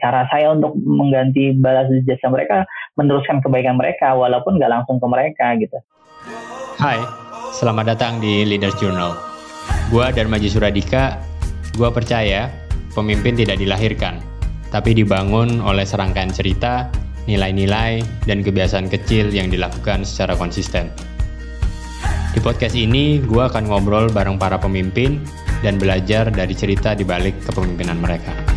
cara saya untuk mengganti balas jasa mereka meneruskan kebaikan mereka walaupun nggak langsung ke mereka gitu. Hai, selamat datang di Leaders Journal. Gua Darmaji Suradika, gua percaya pemimpin tidak dilahirkan, tapi dibangun oleh serangkaian cerita, nilai-nilai, dan kebiasaan kecil yang dilakukan secara konsisten. Di podcast ini, gue akan ngobrol bareng para pemimpin dan belajar dari cerita di balik kepemimpinan mereka.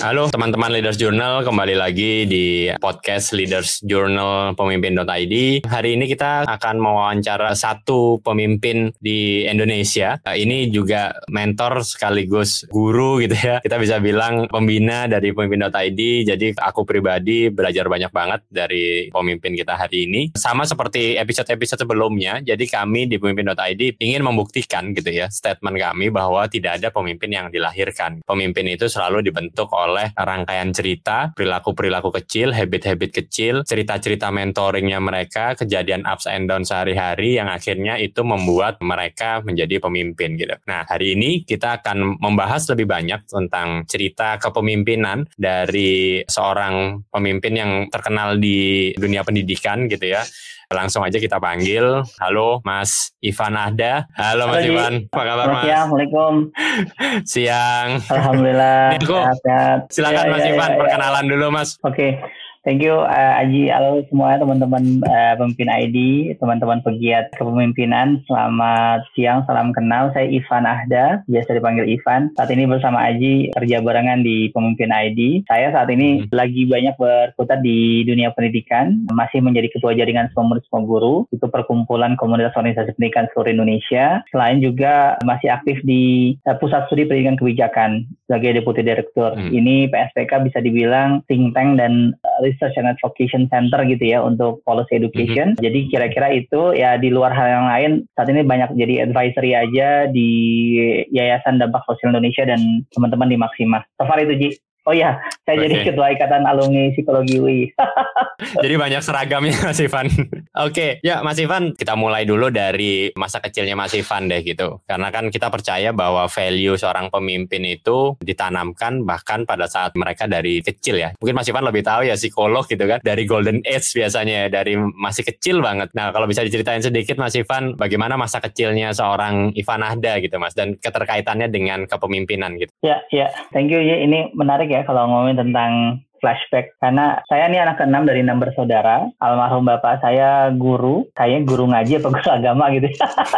Halo teman-teman Leaders Journal, kembali lagi di podcast Leaders Journal Pemimpin.id. Hari ini kita akan mewawancara satu pemimpin di Indonesia. Eh, ini juga mentor sekaligus guru gitu ya. Kita bisa bilang pembina dari Pemimpin.id. Jadi aku pribadi belajar banyak banget dari pemimpin kita hari ini. Sama seperti episode-episode sebelumnya, jadi kami di Pemimpin.id ingin membuktikan gitu ya statement kami bahwa tidak ada pemimpin yang dilahirkan. Pemimpin itu selalu dibentuk oleh oleh rangkaian cerita, perilaku-perilaku kecil, habit-habit kecil, cerita-cerita mentoringnya mereka, kejadian ups and down sehari-hari yang akhirnya itu membuat mereka menjadi pemimpin gitu. Nah, hari ini kita akan membahas lebih banyak tentang cerita kepemimpinan dari seorang pemimpin yang terkenal di dunia pendidikan gitu ya. Langsung aja kita panggil. Halo Mas Ivan Ahda. Halo Mas Halo, Ivan. Apa kabar Mas? Assalamualaikum. Siang. Alhamdulillah. Sehat. Silakan ya, Mas ya, Ivan ya, perkenalan dulu Mas. Oke. Okay. Thank you uh, Aji, halo semua teman-teman uh, pemimpin ID, teman-teman pegiat kepemimpinan. Selamat siang, salam kenal. Saya Ivan Ahda, biasa dipanggil Ivan. Saat ini bersama Aji kerja barengan di pemimpin ID. Saya saat ini hmm. lagi banyak berkutat di dunia pendidikan, masih menjadi ketua jaringan semua guru, itu perkumpulan komunitas organisasi pendidikan seluruh Indonesia. Selain juga masih aktif di uh, Pusat Studi Pendidikan Kebijakan sebagai deputi direktur. Hmm. Ini PSPK bisa dibilang think tank dan uh, Research and Advocation Center gitu ya untuk policy education. Mm-hmm. Jadi kira-kira itu ya di luar hal yang lain saat ini banyak jadi advisory aja di Yayasan Dampak Sosial Indonesia dan teman-teman di Maksima. So far itu Ji. Oh iya, saya okay. jadi ketua ikatan alumni psikologi UI. jadi banyak seragamnya Mas Ivan. Oke, okay. ya Mas Ivan, kita mulai dulu dari masa kecilnya Mas Ivan deh gitu. Karena kan kita percaya bahwa value seorang pemimpin itu ditanamkan bahkan pada saat mereka dari kecil ya. Mungkin Mas Ivan lebih tahu ya psikolog gitu kan, dari golden age biasanya dari masih kecil banget. Nah, kalau bisa diceritain sedikit Mas Ivan, bagaimana masa kecilnya seorang Ivan Ahda gitu Mas dan keterkaitannya dengan kepemimpinan gitu. Ya, ya. Thank you ya. Ini menarik ya kalau ngomongin tentang flashback. Karena saya ini anak keenam dari enam bersaudara. Almarhum bapak saya guru. Kayaknya guru ngaji apa guru agama gitu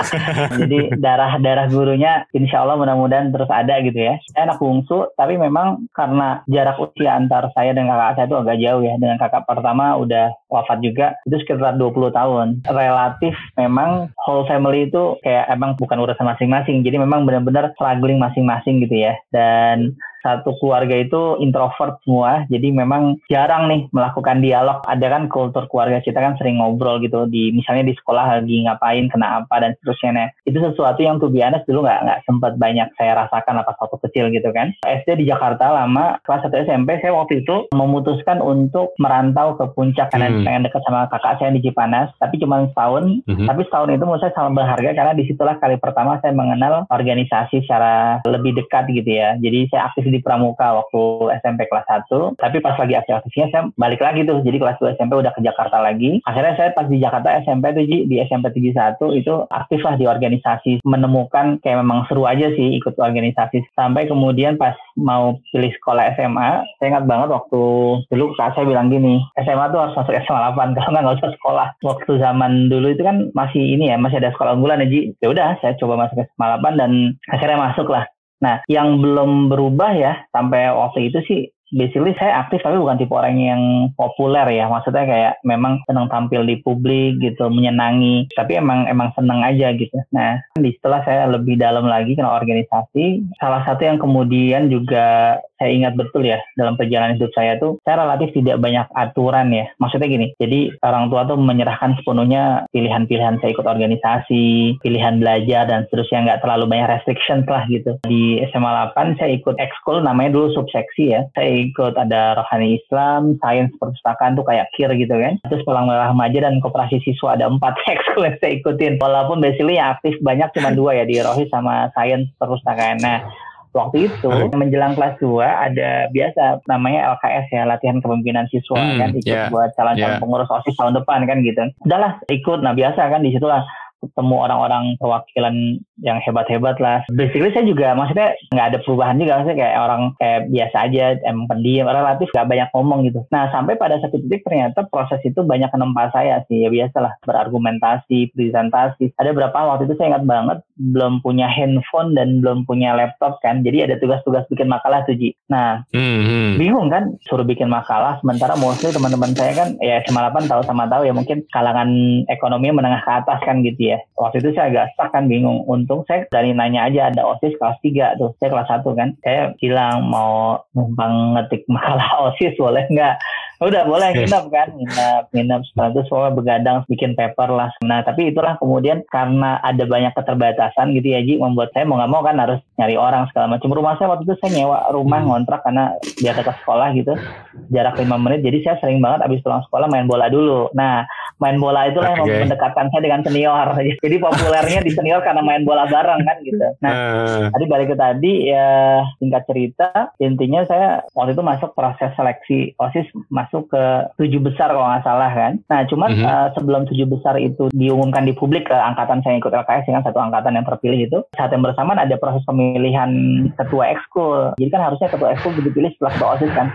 jadi darah darah gurunya insya Allah mudah-mudahan terus ada gitu ya. Saya anak bungsu tapi memang karena jarak usia antar saya dan kakak saya itu agak jauh ya. Dengan kakak pertama udah wafat juga itu sekitar 20 tahun. Relatif memang whole family itu kayak emang bukan urusan masing-masing. Jadi memang benar-benar struggling masing-masing gitu ya. Dan satu keluarga itu introvert semua, jadi memang jarang nih melakukan dialog. Ada kan kultur keluarga kita kan sering ngobrol gitu di misalnya di sekolah lagi ngapain, kena apa dan seterusnya. Itu sesuatu yang tuh biasa dulu nggak nggak sempat banyak saya rasakan apa waktu kecil gitu kan. SD di Jakarta lama kelas 1 SMP saya waktu itu memutuskan untuk merantau ke puncak karena hmm. pengen dekat sama kakak saya di Cipanas, tapi cuma setahun. Hmm. Tapi setahun itu menurut saya sangat berharga karena di situlah kali pertama saya mengenal organisasi secara lebih dekat gitu ya. Jadi saya aktif di Pramuka waktu SMP kelas 1 tapi pas lagi aktif-aktifnya saya balik lagi tuh. Jadi kelas 2 SMP udah ke Jakarta lagi. Akhirnya saya pas di Jakarta SMP tuh di SMP 31 itu aktif lah di organisasi. Menemukan kayak memang seru aja sih ikut organisasi. Sampai kemudian pas mau pilih sekolah SMA saya ingat banget waktu dulu kak saya bilang gini SMA tuh harus masuk SMA 8 kalau nggak nggak usah sekolah. Waktu zaman dulu itu kan masih ini ya masih ada sekolah unggulan ya Ji. Ya udah saya coba masuk SMA 8 dan akhirnya masuk lah Nah, yang belum berubah ya sampai waktu itu sih basically saya aktif tapi bukan tipe orang yang populer ya. Maksudnya kayak memang senang tampil di publik gitu menyenangi. Tapi emang emang senang aja gitu. Nah di setelah saya lebih dalam lagi kenal organisasi salah satu yang kemudian juga saya ingat betul ya dalam perjalanan hidup saya tuh saya relatif tidak banyak aturan ya. Maksudnya gini jadi orang tua tuh menyerahkan sepenuhnya pilihan-pilihan saya ikut organisasi pilihan belajar dan seterusnya. Nggak terlalu banyak restriction lah gitu. Di SMA 8 saya ikut ekskul namanya dulu subseksi ya. Saya ikut ada rohani Islam, sains perpustakaan tuh kayak kir gitu kan. Terus pelang merah remaja dan koperasi siswa ada empat ekskul yang saya ikutin. Walaupun basically yang aktif banyak cuma dua ya di rohi sama sains perpustakaan. Nah waktu itu menjelang kelas 2 ada biasa namanya LKS ya latihan kepemimpinan siswa Hmm, kan ikut yeah, buat calon-calon yeah. pengurus osis tahun depan kan gitu udahlah ikut nah biasa kan di situlah ketemu orang-orang perwakilan yang hebat-hebat lah. Basically saya juga maksudnya nggak ada perubahan juga maksudnya kayak orang kayak biasa aja emang pendiam relatif nggak banyak ngomong gitu. Nah sampai pada satu titik ternyata proses itu banyak menempa saya sih ya biasalah berargumentasi, presentasi. Ada berapa waktu itu saya ingat banget belum punya handphone dan belum punya laptop kan. Jadi ada tugas-tugas bikin makalah tuh Ji. Nah Hmm, hmm. bingung kan suruh bikin makalah sementara mostly teman-teman saya kan ya SMA 8 tahu sama tahu ya mungkin kalangan ekonomi menengah ke atas kan gitu ya waktu itu saya agak stuck kan bingung untung saya dari nanya aja ada osis kelas 3 tuh saya kelas 1 kan saya bilang mau numpang ngetik makalah osis boleh nggak udah boleh nginep kan? Nginep nginep. Setelah itu semua begadang bikin paper lah. Nah tapi itulah kemudian karena ada banyak keterbatasan gitu ya Ji membuat saya mau nggak mau kan harus nyari orang segala macam. Rumah saya waktu itu saya nyewa rumah Hmm. ngontrak karena biar dekat sekolah gitu. Jarak 5 menit jadi saya sering banget abis pulang sekolah main bola dulu. Nah main bola itulah yang Oke. mendekatkan saya dengan senior. Jadi populernya di senior karena main bola bareng kan gitu. Nah Eh, Tadi balik ke tadi ya singkat cerita intinya saya waktu itu masuk proses seleksi osis masuk ke tujuh besar kalau nggak salah kan. Nah cuman Mhm. eh, sebelum tujuh besar itu diumumkan di publik ke angkatan saya ikut LKS dengan satu angkatan yang terpilih itu saat yang bersamaan ada proses pemilihan ketua ekskul. Jadi kan harusnya ketua ekskul dipilih setelah ketua osis kan.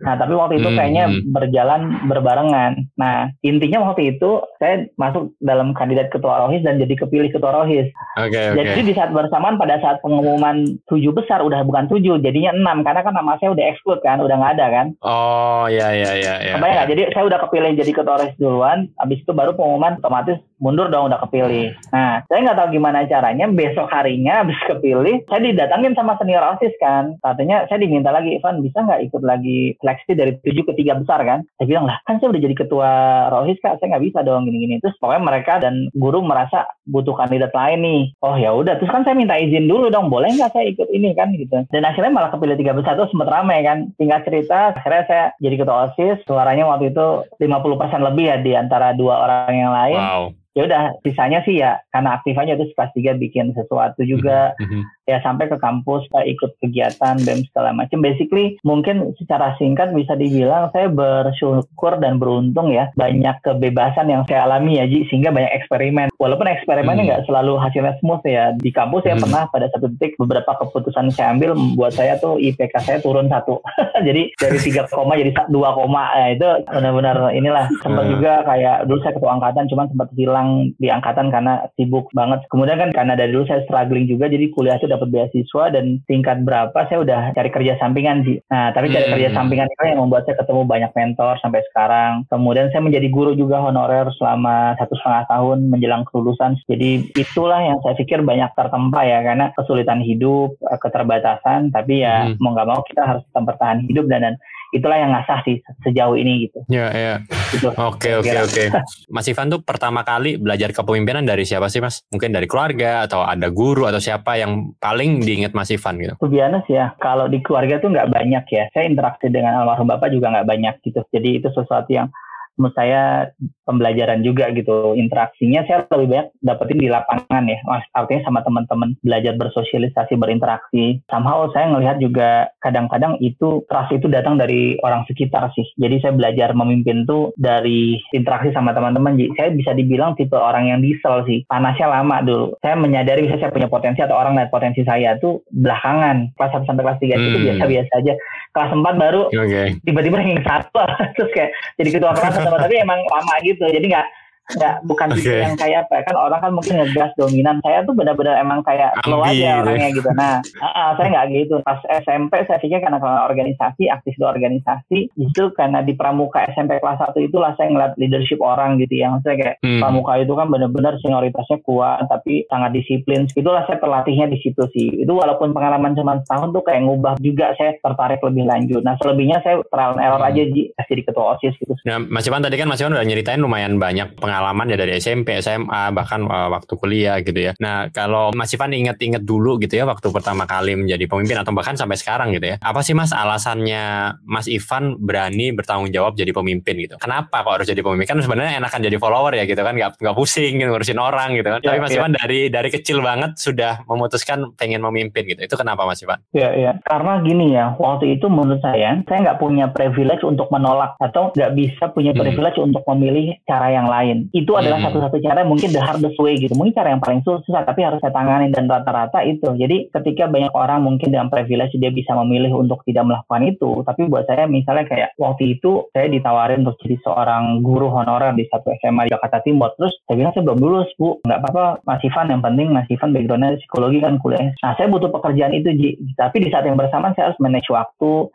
Nah tapi waktu itu Hmm, kayaknya hmm. berjalan berbarengan. Nah intinya waktu itu saya masuk dalam kandidat ketua rohis dan jadi kepilih ketua rohis. Oke, oke. Jadi di saat bersamaan pada saat pengumuman tujuh besar udah bukan tujuh jadinya enam karena kan nama saya udah exclude kan udah nggak ada kan. Oh, ya, ya, ya, ya. Kebayang nggak? Jadi saya udah kepilih jadi ketua osis duluan, habis itu baru pengumuman otomatis mundur dong udah kepilih. Nah saya nggak tahu gimana caranya besok harinya habis kepilih saya didatangin sama senior osis kan. Katanya saya diminta lagi Ivan bisa nggak ikut lagi seleksi dari tujuh ke tiga besar kan? Saya bilang lah kan saya udah jadi ketua rohis kak saya nggak bisa dong gini-gini. Terus pokoknya mereka dan guru merasa butuh kandidat lain nih. Oh ya udah terus kan saya minta izin dulu dong boleh nggak saya ikut ini kan gitu. Dan akhirnya malah kepilih tiga besar tuh sempet rame kan. Tinggal cerita akhirnya saya jadi ketua osis suaranya waktu itu 50% lebih ya di antara dua orang yang lain. Wow. Ya udah sisanya sih ya karena aktif aja terus kelas 3 bikin sesuatu juga Mhm. Ya sampai ke kampus saya ikut kegiatan BEM segala macam basically mungkin secara singkat bisa dibilang saya bersyukur dan beruntung ya banyak kebebasan yang saya alami ya Ji sehingga banyak eksperimen walaupun eksperimennya Hmm. nggak selalu hasilnya smooth ya di kampus saya Hmm. pernah pada satu titik beberapa keputusan saya ambil membuat saya tuh IPK saya turun satu jadi dari 3 koma jadi 2 koma ya itu benar-benar inilah sempat Hmm. juga kayak dulu saya ketua angkatan cuman sempat hilang di angkatan karena sibuk banget kemudian kan karena dari dulu saya struggling juga jadi kuliah itu dapat beasiswa dan tingkat berapa saya udah cari kerja sampingan sih nah tapi cari Hmm. kerja sampingan itu yang membuat saya ketemu banyak mentor sampai sekarang kemudian saya menjadi guru juga honorer selama satu setengah tahun menjelang kelulusan jadi itulah yang saya pikir banyak tertempa ya karena kesulitan hidup eh, keterbatasan tapi ya Hmm. mau nggak mau kita harus tetap bertahan hidup dan, dan itulah yang ngasah sih sejauh ini gitu Ya, ya. gitu Oke, oke, oke. Mas Ivan tuh pertama kali belajar kepemimpinan dari siapa sih, Mas? Mungkin dari keluarga atau ada guru atau siapa yang paling diingat Mas Ivan gitu? Honest ya, kalau di keluarga tuh nggak banyak ya. Saya interaksi dengan almarhum bapak juga nggak banyak gitu. Jadi itu sesuatu yang menurut saya pembelajaran juga gitu. Interaksinya saya lebih banyak dapetin di lapangan ya. Artinya sama teman-teman belajar bersosialisasi, berinteraksi. Somehow saya ngelihat juga kadang-kadang itu trust itu datang dari orang sekitar sih. Jadi saya belajar memimpin tuh dari interaksi sama teman-teman. Saya bisa dibilang tipe orang yang diesel sih. Panasnya lama dulu. Saya menyadari misalnya saya punya potensi atau orang lihat potensi saya tuh belakangan. Kelas 1 sampai kelas 3 itu Hmm. biasa-biasa aja. Kelas 4 baru Oke. tiba-tiba ranking satu terus kayak jadi ketua kelas atau apa, tapi emang lama gitu. Jadi nggak nggak bukan tipe Oke. yang kayak apa ya, kan orang kan mungkin ngegas dominan. Saya tuh benar-benar emang kayak slow aja gitu. orangnya gitu. Nah ah, ah, saya nggak gitu. Pas SMP saya pikir karena kalau organisasi aktif di organisasi justru karena di pramuka SMP kelas 1 itulah saya ngeliat leadership orang gitu yang saya kayak Hmm. pramuka itu kan benar-benar senioritasnya kuat tapi sangat disiplin. Itulah saya terlatihnya di situ sih. Itu walaupun pengalaman cuma setahun tuh kayak ngubah juga saya tertarik lebih lanjut. Nah selebihnya saya trial and error Hmm. aja jadi ketua osis gitu. Nah, Mas Ivan tadi kan Mas Ivan udah nyeritain lumayan banyak pengalaman pengalaman ya dari SMP, SMA, bahkan uh, waktu kuliah gitu ya. Nah, kalau Mas Ivan inget-inget dulu gitu ya waktu pertama kali menjadi pemimpin atau bahkan sampai sekarang gitu ya. Apa sih Mas alasannya Mas Ivan berani bertanggung jawab jadi pemimpin gitu? Kenapa kok harus jadi pemimpin? Kan sebenarnya enakan jadi follower ya gitu kan, nggak nggak pusing gitu, ngurusin orang gitu kan. Ya, Tapi Mas ya. Ivan dari dari kecil banget sudah memutuskan pengen memimpin gitu. Itu kenapa Mas Ivan? Iya, iya. Karena gini ya, waktu itu menurut saya, saya nggak punya privilege untuk menolak atau nggak bisa punya hmm. privilege hmm. untuk memilih cara yang lain. Itu adalah hmm. satu-satu cara mungkin the hardest way gitu. Mungkin cara yang paling susah, tapi harus saya tangani dan rata-rata itu. Jadi ketika banyak orang mungkin dengan privilege dia bisa memilih untuk tidak melakukan itu, tapi buat saya misalnya kayak waktu itu saya ditawarin untuk jadi seorang guru honorer di satu SMA di Jakarta Timur. Terus saya bilang saya belum lulus bu, nggak apa-apa Mas Ivan yang penting Mas Ivan backgroundnya psikologi kan kuliah. Nah saya butuh pekerjaan itu Ji. Tapi di saat yang bersamaan saya harus manage waktu,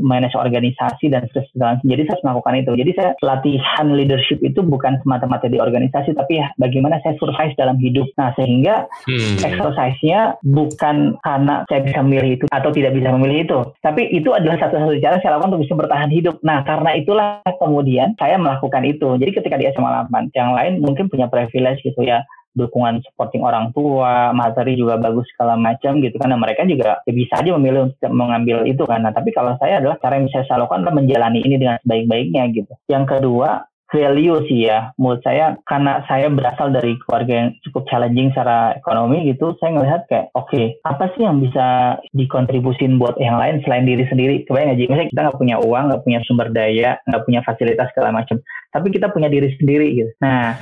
manage organisasi dan segala Jadi saya harus melakukan itu. Jadi saya latihan leadership itu bukan semata-mata di organisasi, tapi ya bagaimana saya survive dalam hidup. Nah sehingga hmm. exercise-nya bukan karena saya bisa memilih itu atau tidak bisa memilih itu, tapi itu adalah satu-satu cara saya lakukan untuk bisa bertahan hidup. Nah karena itulah kemudian saya melakukan itu. Jadi ketika di SMA 8, yang lain mungkin punya privilege gitu ya dukungan supporting orang tua, materi juga bagus segala macam gitu kan. Nah, mereka juga ya bisa aja memilih untuk mengambil itu kan. Nah, tapi kalau saya adalah cara yang bisa saya lakukan adalah menjalani ini dengan sebaik-baiknya gitu. Yang kedua, value sih ya menurut saya karena saya berasal dari keluarga yang cukup challenging secara ekonomi gitu saya ngelihat kayak oke okay, apa sih yang bisa dikontribusin buat yang lain selain diri sendiri kebayang aja misalnya kita nggak punya uang nggak punya sumber daya nggak punya fasilitas segala macam tapi kita punya diri sendiri gitu. Nah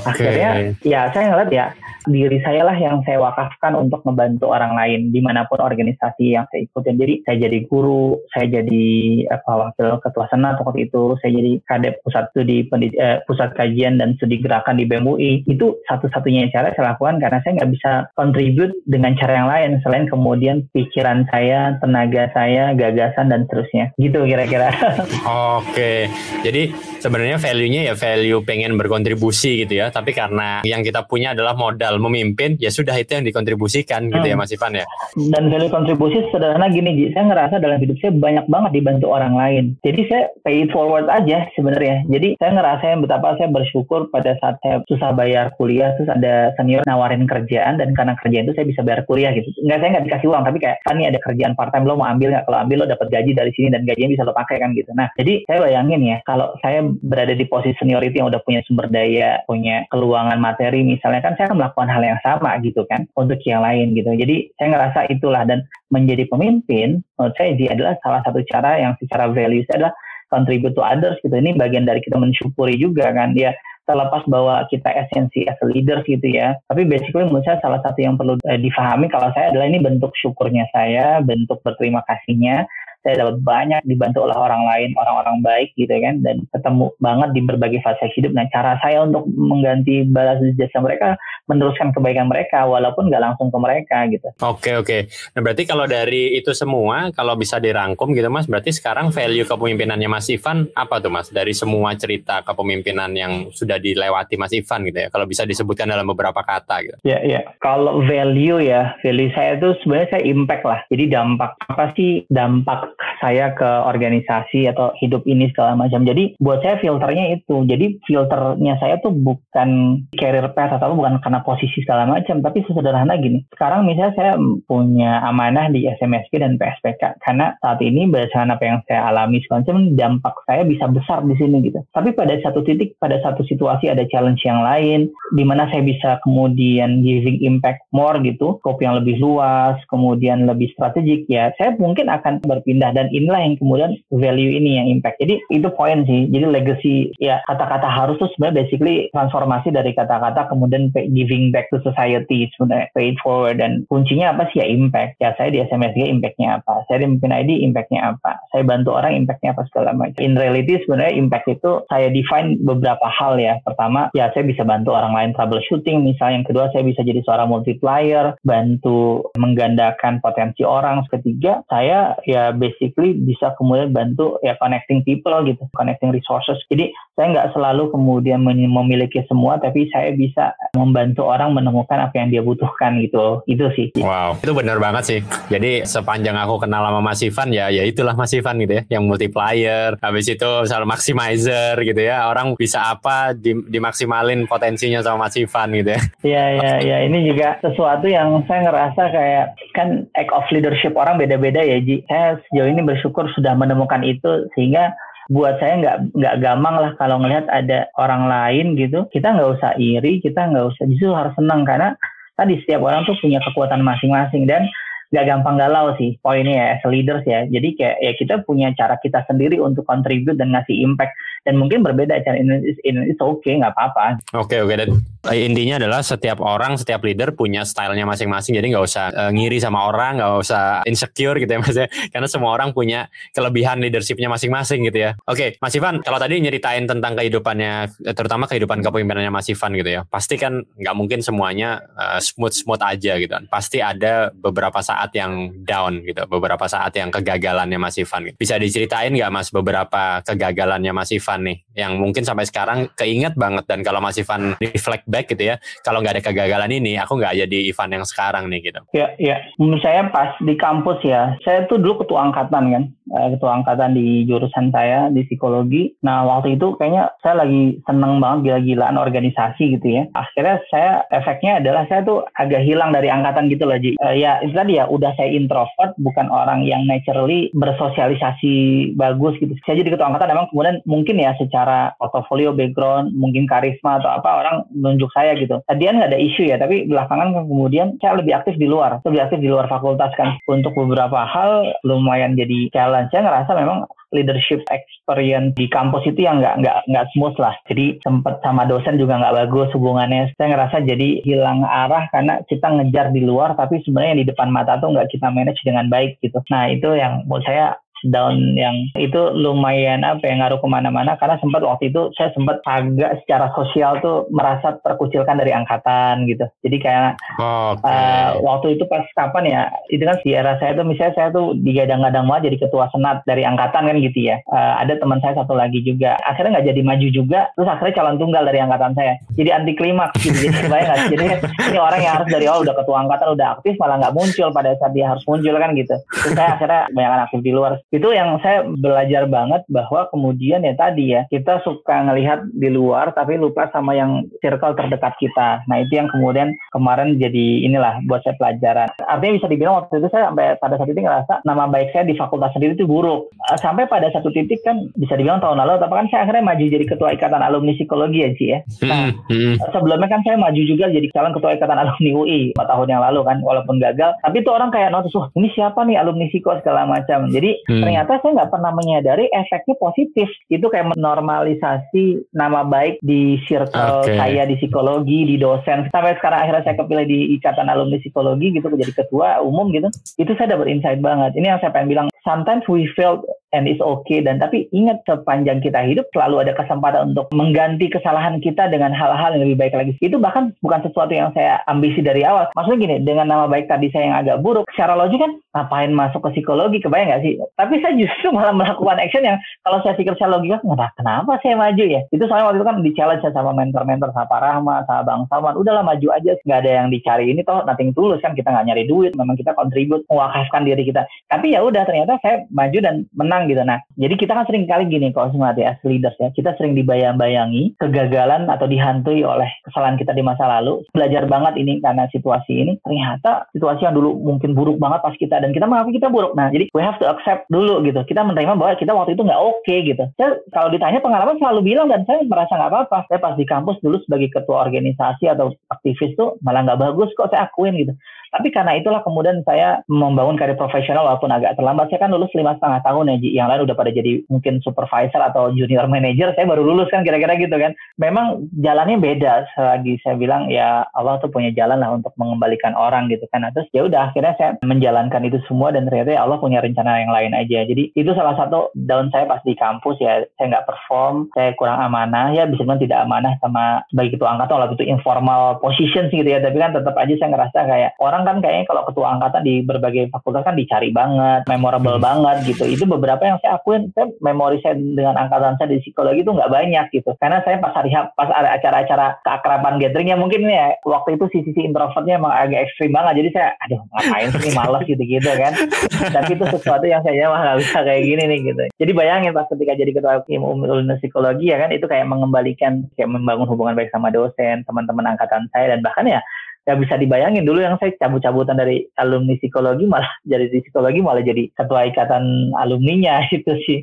okay. akhirnya ya saya ngeliat ya diri saya lah yang saya wakafkan untuk membantu orang lain di mana pun organisasi yang saya ikutin. Jadi saya jadi guru saya jadi apa wakil ketua senat waktu itu saya jadi kadep pusat studi eh, pusat kajian dan studi gerakan di BMUI itu satu-satunya cara saya lakukan karena saya nggak bisa contribute dengan cara yang lain selain kemudian pikiran saya, tenaga saya, gagasan dan seterusnya. Gitu kira-kira. Oke, jadi sebenarnya value-nya ya value pengen berkontribusi gitu ya, tapi karena yang kita punya adalah modal memimpin, ya sudah itu yang dikontribusikan gitu ya, hmm. ya Mas Ivan ya. Dan value kontribusi sederhana gini, saya ngerasa dalam hidup saya banyak banget dibantu orang lain. Jadi saya pay it forward aja sebenarnya. Jadi saya ngerasain betapa saya bersyukur pada saat saya susah bayar kuliah terus ada senior nawarin kerjaan dan karena kerjaan itu saya bisa bayar kuliah gitu nggak saya nggak dikasih uang tapi kayak kan ini ada kerjaan part time lo mau ambil nggak kalau ambil lo dapat gaji dari sini dan gajinya bisa lo pakai kan gitu nah jadi saya bayangin ya kalau saya berada di posisi seniority yang udah punya sumber daya punya keluangan materi misalnya kan saya akan melakukan hal yang sama gitu kan untuk yang lain gitu jadi saya ngerasa itulah dan menjadi pemimpin menurut saya ini adalah salah satu cara yang secara values adalah contribute to others gitu. Ini bagian dari kita mensyukuri juga kan. Ya terlepas bahwa kita esensi as a leaders gitu ya. Tapi basically menurut saya salah satu yang perlu eh, difahami kalau saya adalah ini bentuk syukurnya saya, bentuk berterima kasihnya saya dapat banyak dibantu oleh orang lain, orang-orang baik gitu kan, dan ketemu banget di berbagai fase hidup. Nah, cara saya untuk mengganti balas jasa mereka, meneruskan kebaikan mereka, walaupun nggak langsung ke mereka gitu. Oke, oke. Nah, berarti kalau dari itu semua, kalau bisa dirangkum gitu Mas, berarti sekarang value kepemimpinannya Mas Ivan apa tuh Mas? Dari semua cerita kepemimpinan yang sudah dilewati Mas Ivan gitu ya, kalau bisa disebutkan dalam beberapa kata gitu. Ya, ya. Kalau value ya, value saya itu sebenarnya saya impact lah. Jadi dampak apa sih dampak saya ke organisasi atau hidup ini segala macam. Jadi buat saya filternya itu. Jadi filternya saya tuh bukan career path atau bukan karena posisi segala macam, tapi sesederhana gini. Sekarang misalnya saya punya amanah di SMSK dan PSPK karena saat ini berdasarkan apa yang saya alami segala dampak saya bisa besar di sini gitu. Tapi pada satu titik, pada satu situasi ada challenge yang lain di mana saya bisa kemudian giving impact more gitu, scope yang lebih luas, kemudian lebih strategik ya. Saya mungkin akan berpindah pindah dan inilah yang kemudian value ini yang impact. Jadi itu poin sih. Jadi legacy ya kata-kata harus tuh sebenarnya basically transformasi dari kata-kata kemudian giving back to society sebenarnya pay it forward dan kuncinya apa sih ya impact. Ya saya di SMSG impactnya apa? Saya di Memimpin ID impactnya apa? Saya bantu orang impactnya apa segala macam. In reality sebenarnya impact itu saya define beberapa hal ya. Pertama ya saya bisa bantu orang lain troubleshooting misalnya. Yang kedua saya bisa jadi seorang multiplier, bantu menggandakan potensi orang. Ketiga saya ya basically bisa kemudian bantu ya connecting people gitu, connecting resources. Jadi saya nggak selalu kemudian memiliki semua, tapi saya bisa membantu orang menemukan apa yang dia butuhkan gitu. Itu sih. Wow, itu benar banget sih. Jadi sepanjang aku kenal sama Mas Ivan ya, ya itulah Mas Ivan gitu ya, yang multiplier. Habis itu misalnya maximizer gitu ya, orang bisa apa dimaksimalin potensinya sama Mas Ivan gitu ya. Iya, iya, iya. Ini juga sesuatu yang saya ngerasa kayak kan act of leadership orang beda-beda ya Ji. Saya sejauh ini bersyukur sudah menemukan itu sehingga buat saya nggak nggak gampang lah kalau ngelihat ada orang lain gitu. Kita nggak usah iri kita nggak usah justru harus senang karena tadi setiap orang tuh punya kekuatan masing-masing dan nggak gampang galau sih poinnya ya as leaders ya. Jadi kayak ya kita punya cara kita sendiri untuk contribute dan ngasih impact. Dan mungkin berbeda cara ini ini itu oke nggak apa-apa. Oke okay, oke okay. dan eh, intinya adalah setiap orang setiap leader punya stylenya masing-masing. Jadi nggak usah uh, ngiri sama orang nggak usah insecure gitu ya mas ya karena semua orang punya kelebihan leadershipnya masing-masing gitu ya. Oke okay, mas Ivan kalau tadi nyeritain tentang kehidupannya eh, terutama kehidupan kepemimpinannya mas Ivan gitu ya. Pasti kan nggak mungkin semuanya uh, smooth smooth aja gitu kan. Pasti ada beberapa saat yang down gitu beberapa saat yang kegagalannya mas Ivan gitu. bisa diceritain nggak mas beberapa kegagalannya mas Ivan nih yang mungkin sampai sekarang keinget banget dan kalau masih Ivan reflect back gitu ya kalau nggak ada kegagalan ini aku nggak jadi Ivan yang sekarang nih gitu. Ya ya. Menurut saya pas di kampus ya saya tuh dulu ketua angkatan kan eh, ketua angkatan di jurusan saya di psikologi. Nah waktu itu kayaknya saya lagi seneng banget gila-gilaan organisasi gitu ya. Akhirnya saya efeknya adalah saya tuh agak hilang dari angkatan gitu loh Ji. Uh, ya itu tadi ya udah saya introvert bukan orang yang naturally bersosialisasi bagus gitu. Saya jadi ketua angkatan memang kemudian mungkin ya secara portofolio background mungkin karisma atau apa orang menunjuk saya gitu. Tadian nggak ada isu ya tapi belakangan kan kemudian saya lebih aktif di luar. Lebih aktif di luar fakultas kan. Untuk beberapa hal lumayan jadi challenge. Saya ngerasa memang leadership experience di kampus itu yang nggak nggak nggak smooth lah. Jadi sempat sama dosen juga nggak bagus hubungannya. Saya ngerasa jadi hilang arah karena kita ngejar di luar tapi sebenarnya di depan mata tuh nggak kita manage dengan baik gitu. Nah itu yang menurut saya down yang itu lumayan apa yang ngaruh ke mana-mana. Karena sempat waktu itu saya sempat agak secara sosial tuh merasa terkucilkan dari angkatan gitu. Jadi kayak okay. uh, eh, waktu itu pas kapan ya itu kan di era saya tuh misalnya saya tuh digadang-gadang mau jadi ketua senat dari angkatan kan gitu ya. Uh, ada teman saya satu lagi juga. Akhirnya nggak jadi maju juga terus akhirnya calon tunggal dari angkatan saya. Jadi anti klimaks gitu jadi gak? jadi ini orang yang harus dari awal udah ketua angkatan udah aktif malah nggak muncul pada saat dia harus muncul kan gitu. Terus saya akhirnya banyak aktif di luar itu yang saya belajar banget bahwa kemudian ya tadi ya kita suka ngelihat di luar tapi lupa sama yang circle terdekat kita. Nah itu yang kemudian kemarin jadi inilah buat saya pelajaran. Artinya bisa dibilang waktu itu saya sampai pada saat itu ngerasa nama baik saya di fakultas sendiri itu buruk. Eh, sampai pada satu titik kan bisa dibilang tahun lalu, tapi kan saya akhirnya maju jadi ketua ikatan alumni psikologi ya Ci ya. Nah hmm, hmm. sebelumnya kan saya maju juga jadi calon ketua ikatan alumni UI 4 tahun yang lalu kan, walaupun gagal. Tapi itu orang kayak notice, wah ini siapa nih alumni psiko segala macam. Jadi hmm. ternyata saya nggak pernah menyadari efeknya positif. Itu kayak menormalisasi nama baik di circle okay. saya di psikologi, di dosen. Sampai sekarang akhirnya saya kepilih di Ikatan Alumni Psikologi gitu, jadi ketua umum gitu. Itu saya dapat insight banget. Ini yang saya pengen bilang, sometimes we feel and it's okay dan tapi ingat sepanjang kita hidup selalu ada kesempatan untuk mengganti kesalahan kita dengan hal-hal yang lebih baik lagi. Itu bahkan bukan sesuatu yang saya ambisi dari awal. Maksudnya gini dengan nama baik tadi saya yang agak buruk secara logik kan ngapain masuk ke psikologi kebayang nggak sih? Tapi saya justru malah melakukan action yang kalau saya pikir saya logika nggak kenapa saya maju ya? Itu soalnya waktu itu kan di challenge sama mentor-mentor sama Pak Rahmat sama Bang Salman udahlah maju aja nggak ada yang dicari ini toh nothing tulus kan kita nggak nyari duit memang kita kontribut mewakafkan diri kita. Tapi ya udah ternyata saya maju dan menang gitu. Nah, jadi kita kan sering kali gini kalau semuanya as leaders ya, kita sering dibayang-bayangi kegagalan atau dihantui oleh kesalahan kita di masa lalu. Belajar banget ini karena situasi ini ternyata situasi yang dulu mungkin buruk banget pas kita dan kita mengakui kita buruk. Nah, jadi we have to accept dulu gitu. Kita menerima bahwa kita waktu itu nggak oke okay, gitu. Saya kalau ditanya pengalaman selalu bilang dan saya merasa nggak apa-apa. Saya pas di kampus dulu sebagai ketua organisasi atau aktivis tuh malah nggak bagus kok saya akuin gitu. Tapi karena itulah kemudian saya membangun karir profesional walaupun agak terlambat. Saya kan lulus lima setengah tahun ya yang lain udah pada jadi mungkin supervisor atau junior manager. Saya baru lulus kan kira-kira gitu kan. Memang jalannya beda. Selagi saya bilang ya Allah tuh punya jalan lah untuk mengembalikan orang gitu kan. Nah, terus ya udah akhirnya saya menjalankan itu semua dan ternyata ya Allah punya rencana yang lain aja. Jadi itu salah satu daun saya pas di kampus ya. Saya nggak perform saya kurang amanah. Ya bisa bilang tidak amanah sama sebagai ketua angkatan walaupun itu informal position gitu ya. Tapi kan tetap aja saya ngerasa kayak orang kan kayaknya kalau ketua angkatan di berbagai fakultas kan dicari banget memorable hmm. banget gitu. Itu beberapa yang saya akuin saya memori saya dengan angkatan saya di psikologi itu nggak banyak gitu. Karena saya pas hari pas ada acara-acara keakraban gathering ya mungkin ya waktu itu sisi-sisi introvertnya emang agak ekstrim banget. Jadi saya aduh ngapain sih males gitu-gitu kan. Tapi itu sesuatu yang saya mah nggak bisa kayak gini nih gitu. Jadi bayangin pas ketika jadi ketua tim umum psikologi ya kan itu kayak mengembalikan kayak membangun hubungan baik sama dosen teman-teman angkatan saya dan bahkan ya ya bisa dibayangin dulu yang saya cabut-cabutan dari alumni psikologi malah jadi di psikologi malah jadi ketua ikatan alumninya itu sih.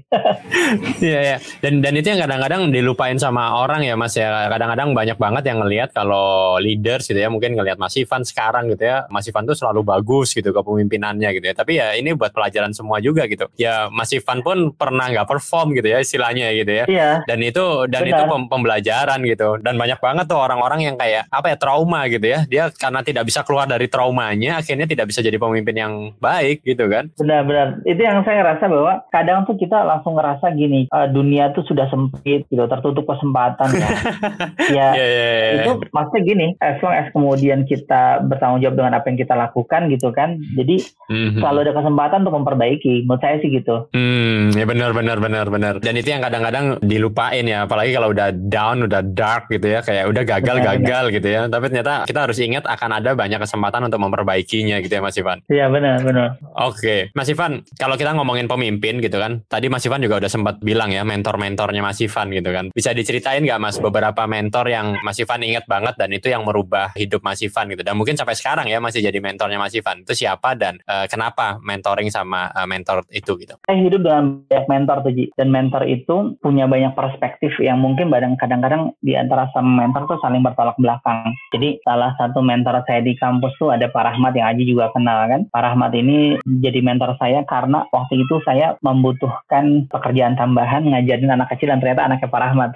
Iya ya. Dan dan itu yang kadang-kadang dilupain sama orang ya Mas ya. Kadang-kadang banyak banget yang ngelihat kalau leaders gitu ya mungkin ngelihat Mas Ivan sekarang gitu ya. Mas Ivan tuh selalu bagus gitu kepemimpinannya gitu ya. Tapi ya ini buat pelajaran semua juga gitu. Ya Mas Ivan pun pernah nggak perform gitu ya istilahnya gitu ya. Iya. Dan itu dan Benar. itu pembelajaran gitu. Dan banyak banget tuh orang-orang yang kayak apa ya trauma gitu ya. Dia karena tidak bisa keluar dari traumanya akhirnya tidak bisa jadi pemimpin yang baik gitu kan benar-benar itu yang saya ngerasa bahwa kadang tuh kita langsung ngerasa gini uh, dunia tuh sudah sempit gitu tertutup kesempatan ya ya yeah, yeah, yeah. itu maksudnya gini as long as kemudian kita bertanggung jawab dengan apa yang kita lakukan gitu kan jadi mm-hmm. kalau ada kesempatan untuk memperbaiki menurut saya sih gitu hmm ya benar benar benar benar dan itu yang kadang-kadang dilupain ya apalagi kalau udah down udah dark gitu ya kayak udah gagal benar, gagal benar. gitu ya tapi ternyata kita harus ingat akan ada banyak kesempatan untuk memperbaikinya gitu ya Mas Ivan. Iya benar benar. Oke, Mas Ivan, kalau kita ngomongin pemimpin gitu kan, tadi Mas Ivan juga udah sempat bilang ya mentor-mentornya Mas Ivan gitu kan. Bisa diceritain nggak Mas beberapa mentor yang Mas Ivan ingat banget dan itu yang merubah hidup Mas Ivan gitu dan mungkin sampai sekarang ya masih jadi mentornya Mas Ivan. Itu siapa dan uh, kenapa mentoring sama uh, mentor itu gitu? Saya hidup dengan banyak mentor tuh Ji. dan mentor itu punya banyak perspektif yang mungkin kadang-kadang di antara sama mentor tuh saling bertolak belakang. Jadi salah satu mentor saya di kampus tuh ada Pak Rahmat yang Aji juga kenal kan. Pak Rahmat ini jadi mentor saya karena waktu itu saya membutuhkan pekerjaan tambahan ngajarin anak kecil dan ternyata anaknya Pak Rahmat.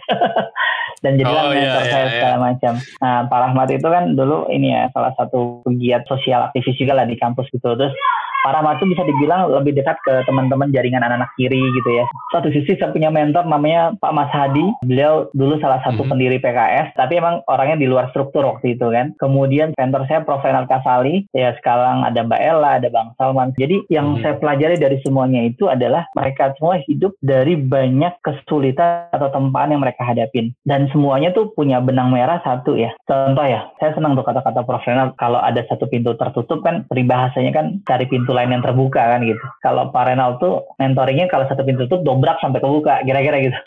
dan jadi oh, mentor iya, saya iya, segala iya. macam. Nah, Pak Rahmat itu kan dulu ini ya salah satu pegiat sosial aktivis juga lah di kampus gitu. Terus Pak Rahmat itu bisa dibilang lebih dekat ke teman-teman jaringan anak-anak kiri gitu ya. Satu sisi saya punya mentor namanya Pak Mas Hadi. Beliau dulu salah satu hmm. pendiri PKS, tapi emang orangnya di luar struktur waktu itu kan. Kemudian mentor saya Prof. Renal Kasali, ya sekarang ada Mbak Ella, ada Bang Salman. Jadi yang hmm. saya pelajari dari semuanya itu adalah mereka semua hidup dari banyak kesulitan atau tempaan yang mereka hadapin. Dan semuanya tuh punya benang merah satu ya. Contoh ya, saya senang tuh kata-kata Prof. Renal kalau ada satu pintu tertutup kan peribahasanya kan cari pintu pintu lain yang terbuka kan gitu. Kalau Pak Renal tuh mentoringnya kalau satu pintu tutup dobrak sampai kebuka, kira-kira gitu.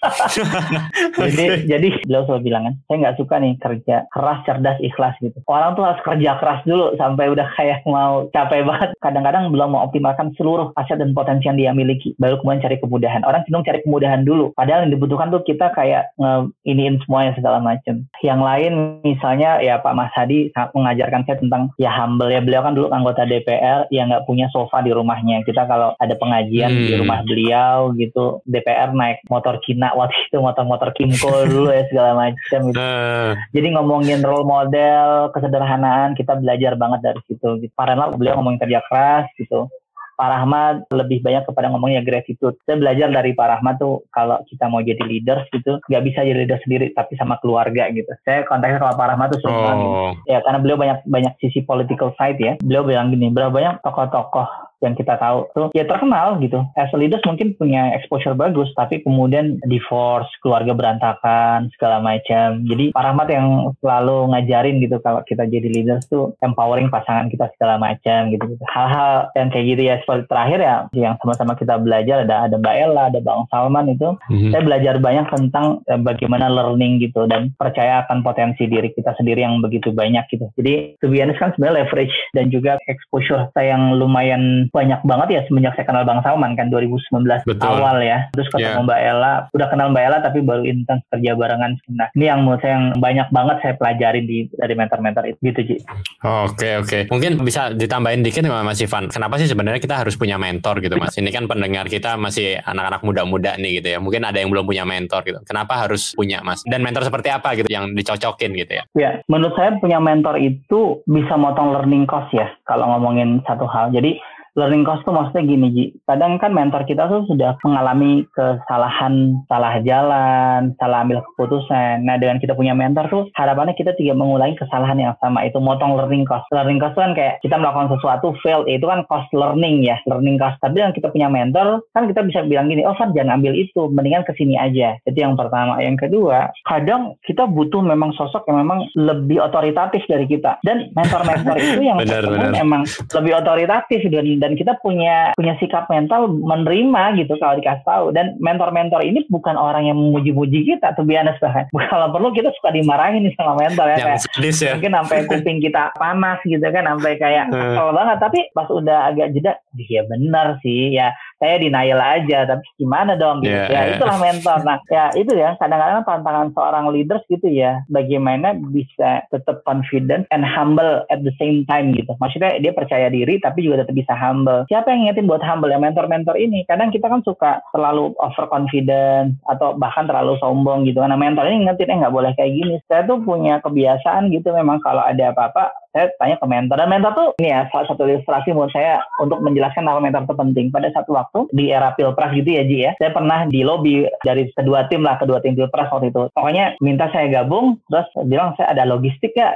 jadi jadi beliau selalu bilang kan, saya nggak suka nih kerja keras, cerdas, ikhlas gitu. Orang tuh harus kerja keras dulu sampai udah kayak mau capek banget. Kadang-kadang belum mau optimalkan seluruh aset dan potensi yang dia miliki, baru kemudian cari kemudahan. Orang cenderung cari kemudahan dulu. Padahal yang dibutuhkan tuh kita kayak nge iniin semuanya segala macam. Yang lain misalnya ya Pak Mas Hadi mengajarkan saya tentang ya humble ya beliau kan dulu anggota DPR yang nggak punya sofa di rumahnya. Kita kalau ada pengajian hmm. di rumah beliau gitu, DPR naik motor Cina waktu itu motor-motor Kimco dulu ya segala macam gitu. Uh. Jadi ngomongin role model, kesederhanaan, kita belajar banget dari situ. Gitu. Karena beliau ngomongin kerja keras gitu. Pak Rahmat lebih banyak kepada ngomongnya gratitude. Saya belajar dari Pak Rahmat tuh kalau kita mau jadi leader gitu, nggak bisa jadi leader sendiri, tapi sama keluarga gitu. Saya kontaknya sama Pak Rahmat tuh sering oh. banget. Ya karena beliau banyak banyak sisi political side ya. Beliau bilang gini, berapa banyak tokoh-tokoh yang kita tahu tuh ya terkenal gitu. As a leaders mungkin punya exposure bagus, tapi kemudian divorce, keluarga berantakan, segala macam. Jadi Pak Rahmat yang selalu ngajarin gitu kalau kita jadi leaders tuh empowering pasangan kita segala macam gitu. gitu. Hal-hal yang kayak gitu ya seperti terakhir ya yang sama-sama kita belajar ada ada Mbak Ella, ada Bang Salman itu. Mm-hmm. Saya belajar banyak tentang eh, bagaimana learning gitu dan percaya akan potensi diri kita sendiri yang begitu banyak gitu. Jadi to be honest kan sebenarnya leverage dan juga exposure saya yang lumayan banyak banget ya semenjak saya kenal Bang Salman kan 2019 Betul. awal ya. Terus ketemu yeah. Mbak Ella, udah kenal Mbak Ella tapi baru intens kerja barengan. Nah, ini yang menurut saya yang banyak banget saya pelajarin di dari mentor-mentor itu gitu, Ji. Oke, okay, oke. Okay. Mungkin bisa ditambahin dikit Mas Ivan. Kenapa sih sebenarnya kita harus punya mentor gitu, Mas? Ini kan pendengar kita masih anak-anak muda-muda nih gitu ya. Mungkin ada yang belum punya mentor gitu. Kenapa harus punya, Mas? Dan mentor seperti apa gitu yang dicocokin gitu ya? Ya, menurut saya punya mentor itu bisa motong learning cost ya kalau ngomongin satu hal. Jadi learning cost tuh maksudnya gini Ji. Kadang kan mentor kita tuh sudah mengalami kesalahan, salah jalan, salah ambil keputusan. Nah dengan kita punya mentor tuh harapannya kita tidak mengulangi kesalahan yang sama. Itu motong learning cost. Learning cost kan kayak kita melakukan sesuatu fail, itu kan cost learning ya, learning cost. Tapi dengan kita punya mentor kan kita bisa bilang gini, oh Far jangan ambil itu, mendingan ke sini aja. Itu yang pertama. Yang kedua, kadang kita butuh memang sosok yang memang lebih otoritatif dari kita. Dan mentor-mentor itu yang benar, benar. memang lebih otoritatif dan dan kita punya punya sikap mental menerima gitu kalau dikasih tahu dan mentor-mentor ini bukan orang yang memuji-muji kita tuh biasa bahkan kalau perlu kita suka dimarahin sama mentor ya, kayak, ya. mungkin sampai kuping kita panas gitu kan sampai kayak hmm. kesel banget tapi pas udah agak jeda ya benar sih ya saya denial aja tapi gimana dong gitu yeah, ya. yeah. itulah mentor. Nah ya itu ya kadang-kadang tantangan seorang leaders gitu ya bagaimana bisa tetap confident and humble at the same time gitu. Maksudnya dia percaya diri tapi juga tetap bisa humble. Siapa yang ngingetin buat humble? Ya mentor-mentor ini. Kadang kita kan suka terlalu overconfident atau bahkan terlalu sombong gitu. Karena mentor ini ngingetin eh nggak boleh kayak gini. Saya tuh punya kebiasaan gitu memang kalau ada apa-apa saya tanya ke mentor. Dan mentor tuh ini ya salah satu ilustrasi menurut saya untuk menjelaskan nama mentor itu penting pada satu waktu di era pilpres gitu ya Ji ya. Saya pernah di lobby dari kedua tim lah kedua tim pilpres waktu itu. Pokoknya minta saya gabung terus bilang saya ada logistik ya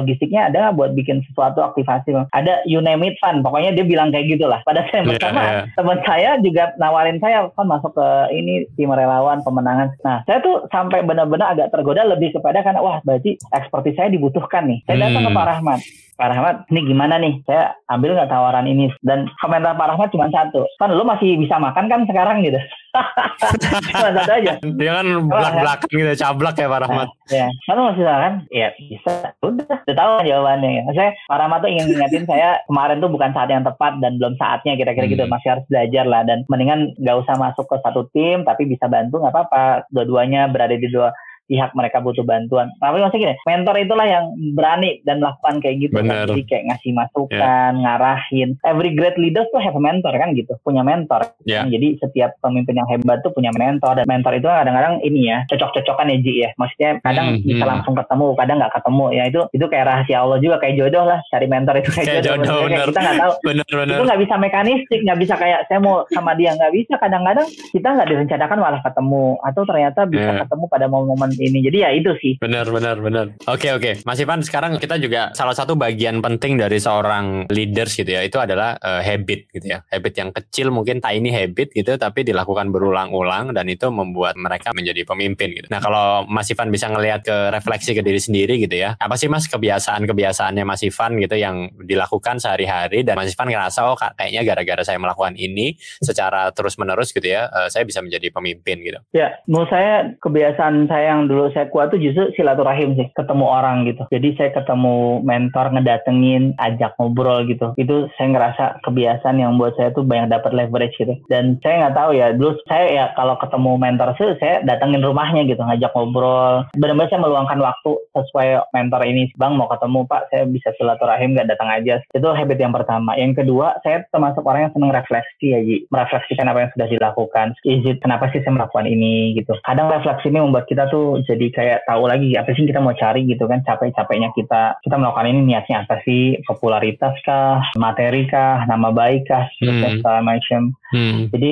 logistiknya ada nggak buat bikin sesuatu aktivasi ada you name it fun pokoknya dia bilang kayak gitulah pada saya pertama yeah, yeah. teman saya juga nawarin saya kan masuk ke ini tim relawan pemenangan. Nah saya tuh sampai benar-benar agak tergoda lebih kepada karena wah berarti ekspertis saya dibutuhkan nih. Saya datang hmm. ke Pak Rahmat Pak Rahmat, ini gimana nih? Saya ambil nggak tawaran ini? Dan komentar Pak Rahmat cuma satu. Kan lo masih bisa makan kan sekarang gitu. cuma satu aja. Dia kan belak-belakan gitu, cablak ya Pak Rahmat. Nah, ya, kan lo masih makan? Ya bisa. Udah, udah tahu kan jawabannya. Ya. Saya Pak Rahmat tuh ingin ngingetin saya kemarin tuh bukan saat yang tepat dan belum saatnya kira-kira gitu. hmm. gitu. Masih harus belajar lah dan mendingan nggak usah masuk ke satu tim tapi bisa bantu nggak apa-apa. Dua-duanya berada di dua pihak mereka butuh bantuan. Tapi maksudnya gini, mentor itulah yang berani dan melakukan kayak gitu. Bener. Jadi kayak ngasih masukan, yeah. ngarahin. Every great leader tuh have a mentor kan gitu, punya mentor. Yeah. Jadi setiap pemimpin yang hebat tuh punya mentor dan mentor itu kadang-kadang ini ya cocok-cocokan ya Ji ya. Maksudnya kadang mm, bisa mm. langsung ketemu, kadang nggak ketemu. Ya itu itu kayak rahasia Allah juga kayak jodoh lah cari mentor itu kayak, kayak jodoh. jodoh kayak kita nggak tahu. bener, bener. Itu nggak bisa mekanistik, nggak bisa kayak saya mau sama dia nggak bisa. Kadang-kadang kita nggak direncanakan malah ketemu atau ternyata bisa yeah. ketemu pada momen-momen ini. Jadi ya itu sih. Benar, benar, benar. Oke, oke. Mas Ivan, sekarang kita juga salah satu bagian penting dari seorang leaders gitu ya, itu adalah uh, habit gitu ya. Habit yang kecil mungkin tiny habit gitu, tapi dilakukan berulang-ulang dan itu membuat mereka menjadi pemimpin gitu. Nah, kalau Mas Ivan bisa ngelihat ke refleksi ke diri sendiri gitu ya, apa sih Mas kebiasaan-kebiasaannya Mas Ivan gitu yang dilakukan sehari-hari dan Mas Ivan ngerasa oh kayaknya gara-gara saya melakukan ini secara terus-menerus gitu ya, uh, saya bisa menjadi pemimpin gitu. Ya, menurut saya kebiasaan saya yang dulu saya kuat tuh justru silaturahim sih, ketemu orang gitu. Jadi saya ketemu mentor ngedatengin, ajak ngobrol gitu. Itu saya ngerasa kebiasaan yang buat saya tuh banyak dapat leverage gitu. Dan saya nggak tahu ya, dulu saya ya kalau ketemu mentor sih saya datengin rumahnya gitu, ngajak ngobrol. Benar-benar saya meluangkan waktu sesuai mentor ini. Bang mau ketemu Pak, saya bisa silaturahim nggak datang aja. Itu habit yang pertama. Yang kedua, saya termasuk orang yang seneng refleksi ya Ji. Merefleksikan apa yang sudah dilakukan. Is kenapa sih saya melakukan ini gitu. Kadang refleksi ini membuat kita tuh jadi kayak tahu lagi apa sih kita mau cari gitu kan capek-capeknya kita kita melakukan ini niatnya apa sih? Popularitas kah? Materi kah? Nama baik kah? Hmm. segala macam hmm. jadi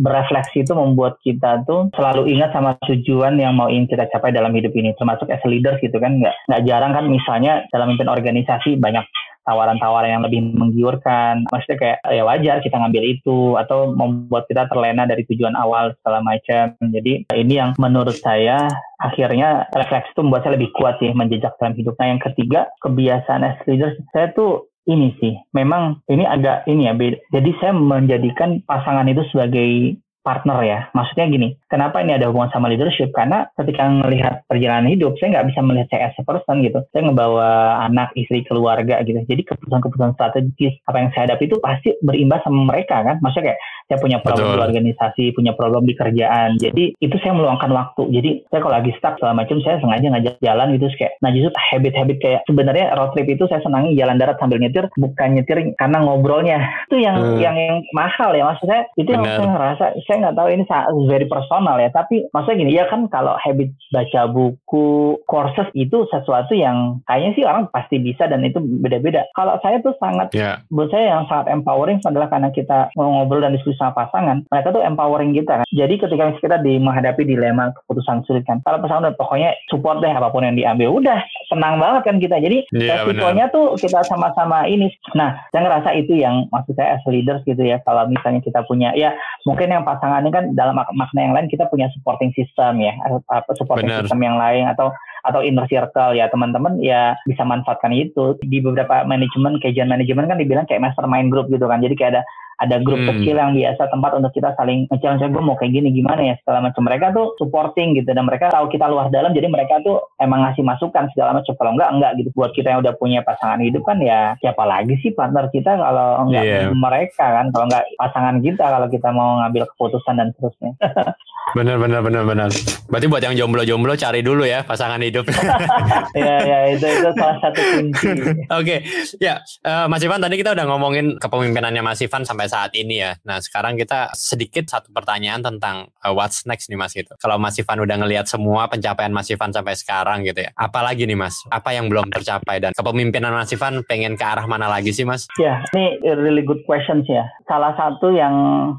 berefleksi itu membuat kita tuh selalu ingat sama tujuan yang mau ingin kita capai dalam hidup ini termasuk as leader gitu kan nggak nggak jarang kan misalnya dalam memimpin organisasi banyak tawaran-tawaran yang lebih menggiurkan. Maksudnya kayak ya wajar kita ngambil itu atau membuat kita terlena dari tujuan awal segala macam. Jadi ini yang menurut saya akhirnya refleksi itu membuat saya lebih kuat sih menjejak dalam hidup. Nah yang ketiga kebiasaan as leader saya tuh ini sih memang ini agak ini ya beda. Jadi saya menjadikan pasangan itu sebagai partner ya. Maksudnya gini, kenapa ini ada hubungan sama leadership? Karena ketika melihat perjalanan hidup, saya nggak bisa melihat saya as a person gitu. Saya ngebawa anak, istri, keluarga gitu. Jadi keputusan-keputusan strategis apa yang saya hadapi itu pasti berimbas sama mereka kan. Maksudnya kayak saya punya problem Betul. di organisasi, punya problem di kerjaan. Jadi itu saya meluangkan waktu. Jadi saya kalau lagi stuck segala macam, saya sengaja ngajak jalan gitu kayak. Nah justru habit-habit kayak sebenarnya road trip itu saya senangi jalan darat sambil nyetir, bukan nyetir karena ngobrolnya. Itu yang hmm. yang yang mahal ya maksudnya. Itu Bener. yang saya ngerasa. Saya nggak tahu ini very personal ya. Tapi maksudnya gini ya kan kalau habit baca buku, courses itu sesuatu yang kayaknya sih orang pasti bisa dan itu beda-beda. Kalau saya tuh sangat, yeah. buat saya yang sangat empowering adalah karena kita ngobrol dan diskusi sama pasangan, mereka tuh empowering kita kan. Jadi ketika kita di menghadapi dilema keputusan sulit kan, kalau pasangan udah pokoknya support deh apa pun yang diambil, udah senang banget kan kita. Jadi yeah, resikonya tuh kita sama-sama ini. Nah, saya ngerasa itu yang maksud saya as leaders gitu ya. Kalau misalnya kita punya, ya mungkin yang pasangan ini kan dalam makna yang lain kita punya supporting system ya, supporting Bener. system yang lain atau atau inner circle ya teman-teman ya bisa manfaatkan itu. Di beberapa manajemen kajian manajemen kan dibilang kayak mastermind group gitu kan. Jadi kayak ada ada grup hmm. kecil yang biasa tempat untuk kita saling nge-challenge gue mau kayak gini gimana ya? Segala macam. Mereka tuh supporting gitu dan mereka tahu kita luar dalam jadi mereka tuh emang ngasih masukan segala macam. Kalau enggak enggak gitu. Buat kita yang udah punya pasangan hidup kan ya siapa lagi sih partner kita kalau enggak yeah. mereka kan? Kalau enggak pasangan kita kalau kita mau ngambil keputusan dan seterusnya bener bener bener bener berarti buat yang jomblo-jomblo cari dulu ya pasangan hidup ya ya itu itu salah satu kunci oke okay. ya uh, Mas Ivan tadi kita udah ngomongin kepemimpinannya Mas Ivan sampai saat ini ya. Nah sekarang kita sedikit satu pertanyaan tentang uh, what's next nih Mas gitu. Kalau Mas Ivan udah ngelihat semua pencapaian Mas Ivan sampai sekarang gitu ya. Apalagi nih Mas? Apa yang belum tercapai dan kepemimpinan Mas Ivan pengen ke arah mana lagi sih Mas? Ya ini really good questions ya. Salah satu yang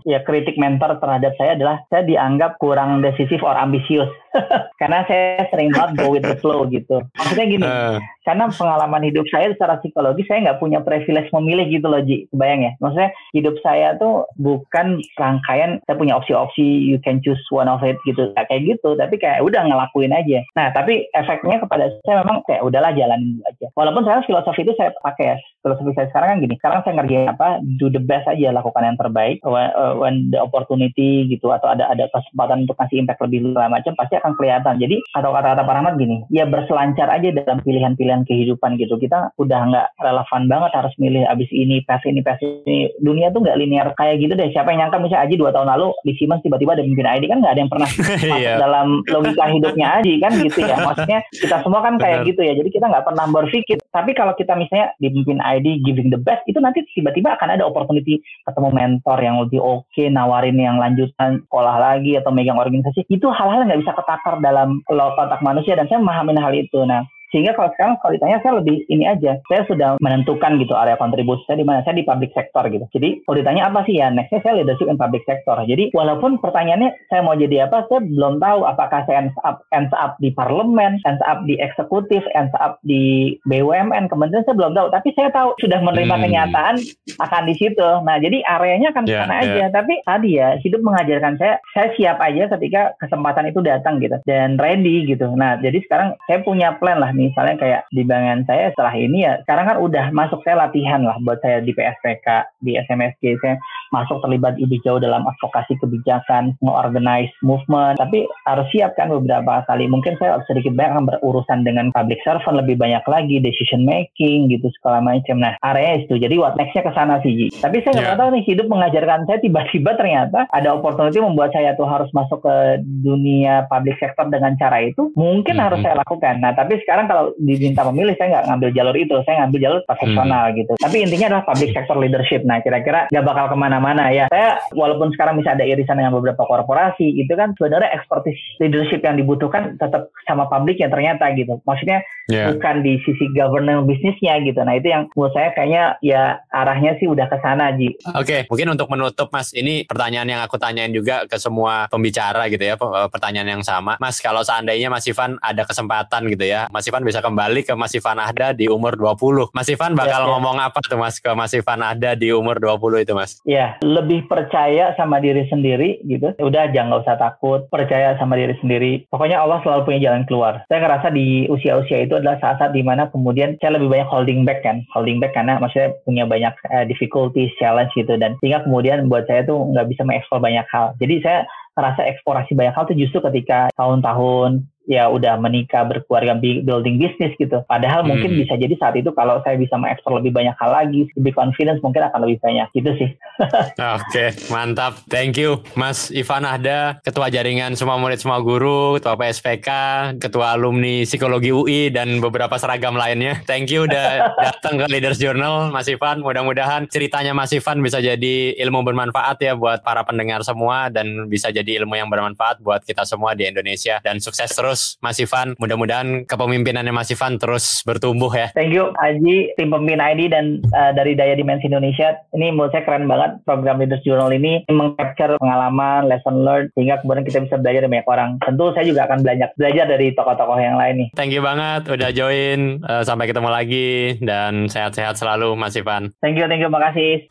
ya kritik mentor terhadap saya adalah saya dianggap kurang decisif or ambisius. Karena saya sering banget go with the flow gitu. Maksudnya gini, uh. karena pengalaman hidup saya secara psikologi saya nggak punya privilege memilih gitu loh Ji. Kebayang ya? Maksudnya hidup saya tuh bukan rangkaian saya punya opsi-opsi you can choose one of it gitu. Gak kayak gitu, tapi kayak udah ngelakuin aja. Nah, tapi efeknya kepada saya memang kayak udahlah jalanin dulu aja. Walaupun saya filosofi itu saya pakai ya. Filosofi saya sekarang kan gini. Sekarang saya ngerjain apa? Do the best aja, lakukan yang terbaik. When, uh, when the opportunity gitu atau ada ada kesempatan untuk kasih impact lebih segala macam pasti akan kelihatan. Jadi atau kata-kata Pak Rahmat gini, ya berselancar aja dalam pilihan-pilihan kehidupan gitu. Kita udah nggak relevan banget harus milih abis ini, pas ini, pas ini. Dunia tuh nggak linear kayak gitu deh. Siapa yang nyangka misalnya Aji dua tahun lalu di Siemens tiba-tiba ada pemimpin ID kan nggak ada yang pernah masuk yeah. dalam logika hidupnya Aji kan gitu ya. Maksudnya kita semua kan kayak gitu ya. Jadi kita nggak pernah berpikir. Tapi kalau kita misalnya di pemimpin ID giving the best itu nanti tiba-tiba akan ada opportunity ketemu mentor yang lebih oke, okay, nawarin yang lanjutan sekolah lagi atau megang organisasi. Itu hal-hal yang nggak bisa ketakar dalam kotak manusia dan saya memahamin hal itu. Nah, sehingga kalau sekarang kalau ditanya saya lebih ini aja, saya sudah menentukan gitu area kontribusi saya di mana saya di public sector gitu. Jadi kalau ditanya apa sih ya nextnya saya leadership in public sector. Jadi walaupun pertanyaannya saya mau jadi apa, saya belum tahu apakah saya ends up, ends up di parlemen, ends up di eksekutif, ends up di BUMN, kementerian saya belum tahu. Tapi saya tahu sudah menerima hmm. kenyataan akan di situ. Nah jadi areanya akan yeah, sana yeah. aja. Tapi tadi ya hidup mengajarkan saya, saya siap aja ketika kesempatan itu datang gitu dan ready gitu. Nah jadi sekarang saya punya plan lah nih misalnya kayak di bangan saya setelah ini ya sekarang kan udah masuk saya latihan lah buat saya di PSPK di SMSG saya masuk terlibat lebih jauh dalam advokasi kebijakan mengorganize movement tapi harus siap kan beberapa kali mungkin saya sedikit banyak akan berurusan dengan public servant lebih banyak lagi decision making gitu segala macam nah area itu jadi what nextnya ke sana sih Ji. tapi saya nggak yeah. tahu nih hidup mengajarkan saya tiba-tiba ternyata ada opportunity membuat saya tuh harus masuk ke dunia public sector dengan cara itu mungkin mm -hmm. harus saya lakukan nah tapi sekarang kalau diminta memilih saya nggak ngambil jalur itu. Saya ngambil jalur profesional hmm. gitu. Tapi intinya adalah public sector leadership. Nah kira-kira nggak bakal ke mana-mana ya. Saya walaupun sekarang bisa ada irisan dengan beberapa korporasi itu kan sebenarnya expertise leadership yang dibutuhkan tetap sama publik yang ternyata gitu. Maksudnya yeah. bukan di sisi governance bisnisnya gitu. Nah itu yang menurut saya kayaknya ya arahnya sih udah ke sana Ji. Oke okay. mungkin untuk menutup Mas ini pertanyaan yang aku tanyain juga ke semua pembicara gitu ya pertanyaan yang sama. Mas kalau seandainya Mas Ivan ada kesempatan gitu ya Mas Ivan bisa kembali ke Mas Ivan Ahda di umur 20. Mas Ivan bakal ya, ya. ngomong apa tuh Mas ke Mas Ivan Ahda di umur 20 itu Mas? Ya, lebih percaya sama diri sendiri gitu. Udah jangan usah takut, percaya sama diri sendiri. Pokoknya Allah selalu punya jalan keluar. Saya ngerasa di usia-usia itu adalah saat-saat di mana kemudian saya lebih banyak holding back kan. Holding back karena maksudnya punya banyak uh, difficulties, challenge gitu. Dan sehingga kemudian buat saya tuh nggak bisa mengeksplor banyak hal. Jadi saya rasa eksplorasi banyak hal itu justru ketika tahun-tahun ya udah menikah berkeluarga building bisnis gitu. Padahal hmm. mungkin bisa jadi saat itu kalau saya bisa mengekspor lebih banyak hal lagi, lebih confidence mungkin akan lebih banyak gitu sih. Oke, okay, mantap. Thank you Mas Ivan Ahda, Ketua Jaringan Semua Murid Semua Guru, Ketua PSPK, Ketua Alumni Psikologi UI dan beberapa seragam lainnya. Thank you udah datang ke Leaders Journal Mas Ivan. Mudah-mudahan ceritanya Mas Ivan bisa jadi ilmu bermanfaat ya buat para pendengar semua dan bisa jadi ilmu yang bermanfaat buat kita semua di Indonesia dan sukses terus terus Mas Ivan. Mudah-mudahan kepemimpinannya Mas Ivan terus bertumbuh ya. Thank you Aji, tim pemimpin ID dan uh, dari Daya Dimensi Indonesia. Ini menurut saya keren banget program Leaders Journal ini mengcapture pengalaman, lesson learned sehingga kemudian kita bisa belajar dari banyak orang. Tentu saya juga akan belajar belajar dari tokoh-tokoh yang lain nih. Thank you banget udah join. Uh, sampai ketemu lagi dan sehat-sehat selalu Mas Ivan. Thank you, thank you, makasih.